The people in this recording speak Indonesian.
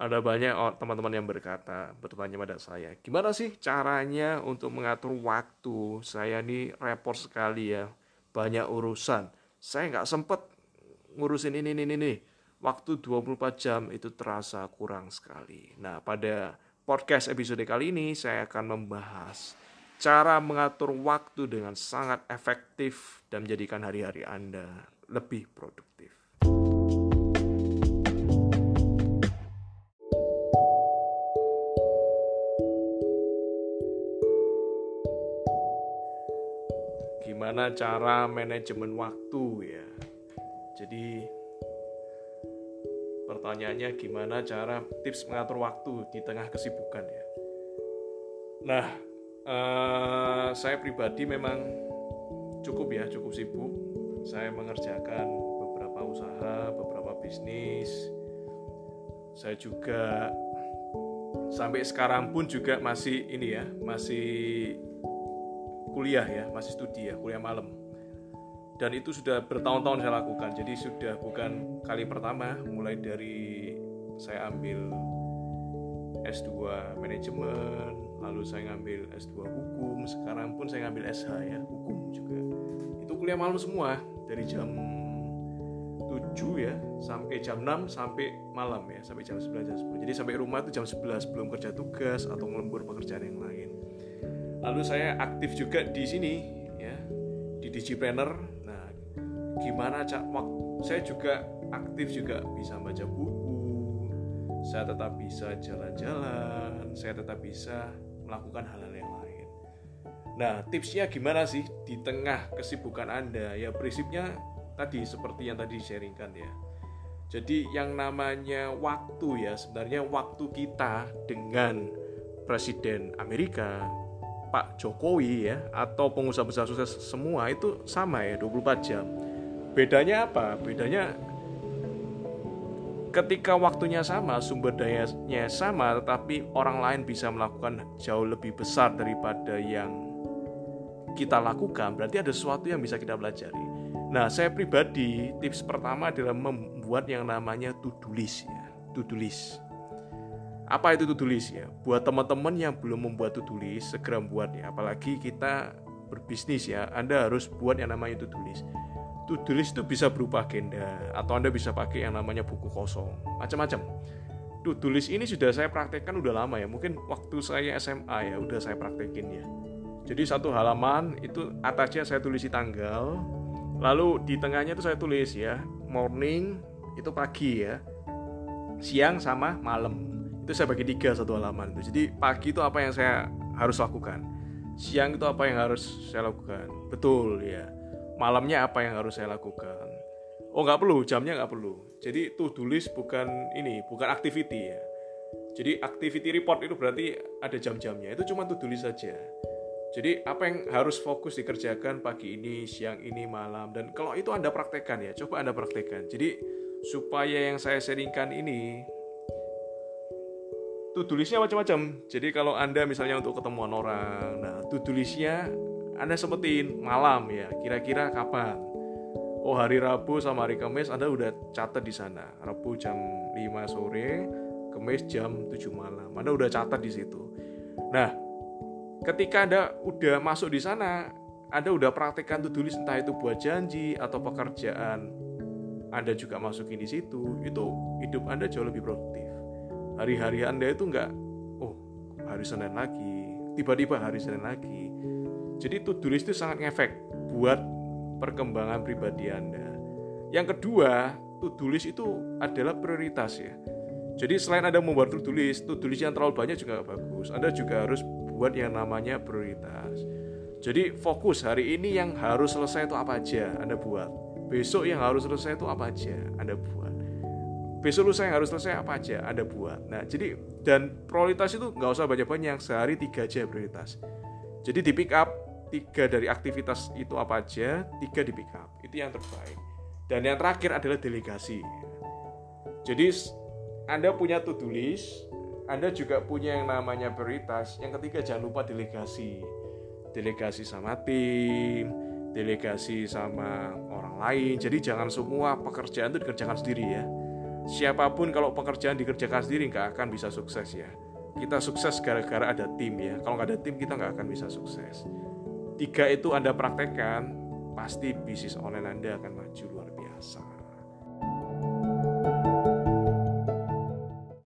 ada banyak teman-teman yang berkata, bertanya pada saya, gimana sih caranya untuk mengatur waktu? Saya ini repot sekali ya, banyak urusan. Saya nggak sempet ngurusin ini, ini, ini. Waktu 24 jam itu terasa kurang sekali. Nah, pada podcast episode kali ini saya akan membahas cara mengatur waktu dengan sangat efektif dan menjadikan hari-hari Anda lebih produktif. Gimana cara manajemen waktu ya. Jadi pertanyaannya gimana cara tips mengatur waktu di tengah kesibukan ya. Nah, eh, saya pribadi memang cukup ya, cukup sibuk. Saya mengerjakan beberapa usaha, beberapa bisnis. Saya juga sampai sekarang pun juga masih ini ya, masih kuliah ya, masih studi ya, kuliah malam. Dan itu sudah bertahun-tahun saya lakukan. Jadi sudah bukan kali pertama mulai dari saya ambil S2 manajemen, lalu saya ngambil S2 hukum, sekarang pun saya ngambil SH ya, hukum juga. Itu kuliah malam semua dari jam 7 ya sampai jam 6 sampai malam ya sampai jam 11 jam 10 jadi sampai rumah itu jam 11 belum kerja tugas atau melembur pekerjaan yang lain lalu saya aktif juga di sini ya di Digipreneur nah gimana cak? Saya juga aktif juga bisa baca buku saya tetap bisa jalan-jalan saya tetap bisa melakukan hal-hal yang lain. Nah tipsnya gimana sih di tengah kesibukan anda? Ya prinsipnya tadi seperti yang tadi sharingkan ya. Jadi yang namanya waktu ya sebenarnya waktu kita dengan Presiden Amerika Pak Jokowi ya atau pengusaha besar sukses semua itu sama ya 24 jam. Bedanya apa? Bedanya ketika waktunya sama, sumber dayanya sama tetapi orang lain bisa melakukan jauh lebih besar daripada yang kita lakukan, berarti ada sesuatu yang bisa kita pelajari. Nah, saya pribadi tips pertama adalah membuat yang namanya to-do list ya, to-do list apa itu to-do list ya? Buat teman-teman yang belum membuat to-do list, segera buat ya. Apalagi kita berbisnis ya, Anda harus buat yang namanya to-do list. To-do list itu bisa berupa agenda atau Anda bisa pakai yang namanya buku kosong, macam-macam. To-do list ini sudah saya praktekkan udah lama ya. Mungkin waktu saya SMA ya udah saya praktekin ya. Jadi satu halaman itu atasnya saya tulis di tanggal, lalu di tengahnya itu saya tulis ya morning itu pagi ya, siang sama malam itu saya bagi tiga satu halaman itu. Jadi pagi itu apa yang saya harus lakukan siang itu apa yang harus saya lakukan. Betul ya. Malamnya apa yang harus saya lakukan. Oh nggak perlu jamnya nggak perlu. Jadi to do list bukan ini bukan activity ya. Jadi activity report itu berarti ada jam-jamnya itu cuma to do list saja. Jadi apa yang harus fokus dikerjakan pagi ini, siang ini, malam dan kalau itu Anda praktekkan ya, coba Anda praktekkan. Jadi supaya yang saya sharingkan ini to-do listnya macam-macam. Jadi kalau Anda misalnya untuk ketemuan orang, nah to-do listnya Anda sempetin malam ya, kira-kira kapan? Oh hari Rabu sama hari Kamis Anda udah catat di sana. Rabu jam 5 sore, Kamis jam 7 malam. Anda udah catat di situ. Nah, ketika Anda udah masuk di sana, Anda udah praktekkan to-do list entah itu buat janji atau pekerjaan Anda juga masukin di situ, itu hidup Anda jauh lebih produktif hari-hari Anda itu nggak, oh hari Senin lagi, tiba-tiba hari Senin lagi. Jadi to-do list itu sangat ngefek buat perkembangan pribadi Anda. Yang kedua, to-do list itu adalah prioritas ya. Jadi selain Anda membuat to-do list, to-do list yang terlalu banyak juga bagus. Anda juga harus buat yang namanya prioritas. Jadi fokus hari ini yang harus selesai itu apa aja Anda buat. Besok yang harus selesai itu apa aja Anda buat besok lusa yang harus selesai apa aja Anda buat. Nah, jadi dan prioritas itu nggak usah banyak-banyak, sehari tiga aja prioritas. Jadi di pick up tiga dari aktivitas itu apa aja, tiga di pick up. Itu yang terbaik. Dan yang terakhir adalah delegasi. Jadi Anda punya to-do list, Anda juga punya yang namanya prioritas. Yang ketiga jangan lupa delegasi. Delegasi sama tim, delegasi sama orang lain. Jadi jangan semua pekerjaan itu dikerjakan sendiri ya siapa pun kalau pekerjaan dikerjakan sendiri nggak akan bisa sukses ya. Kita sukses gara-gara ada tim ya. Kalau nggak ada tim kita nggak akan bisa sukses. Tiga itu anda praktekkan pasti bisnis online anda akan maju luar biasa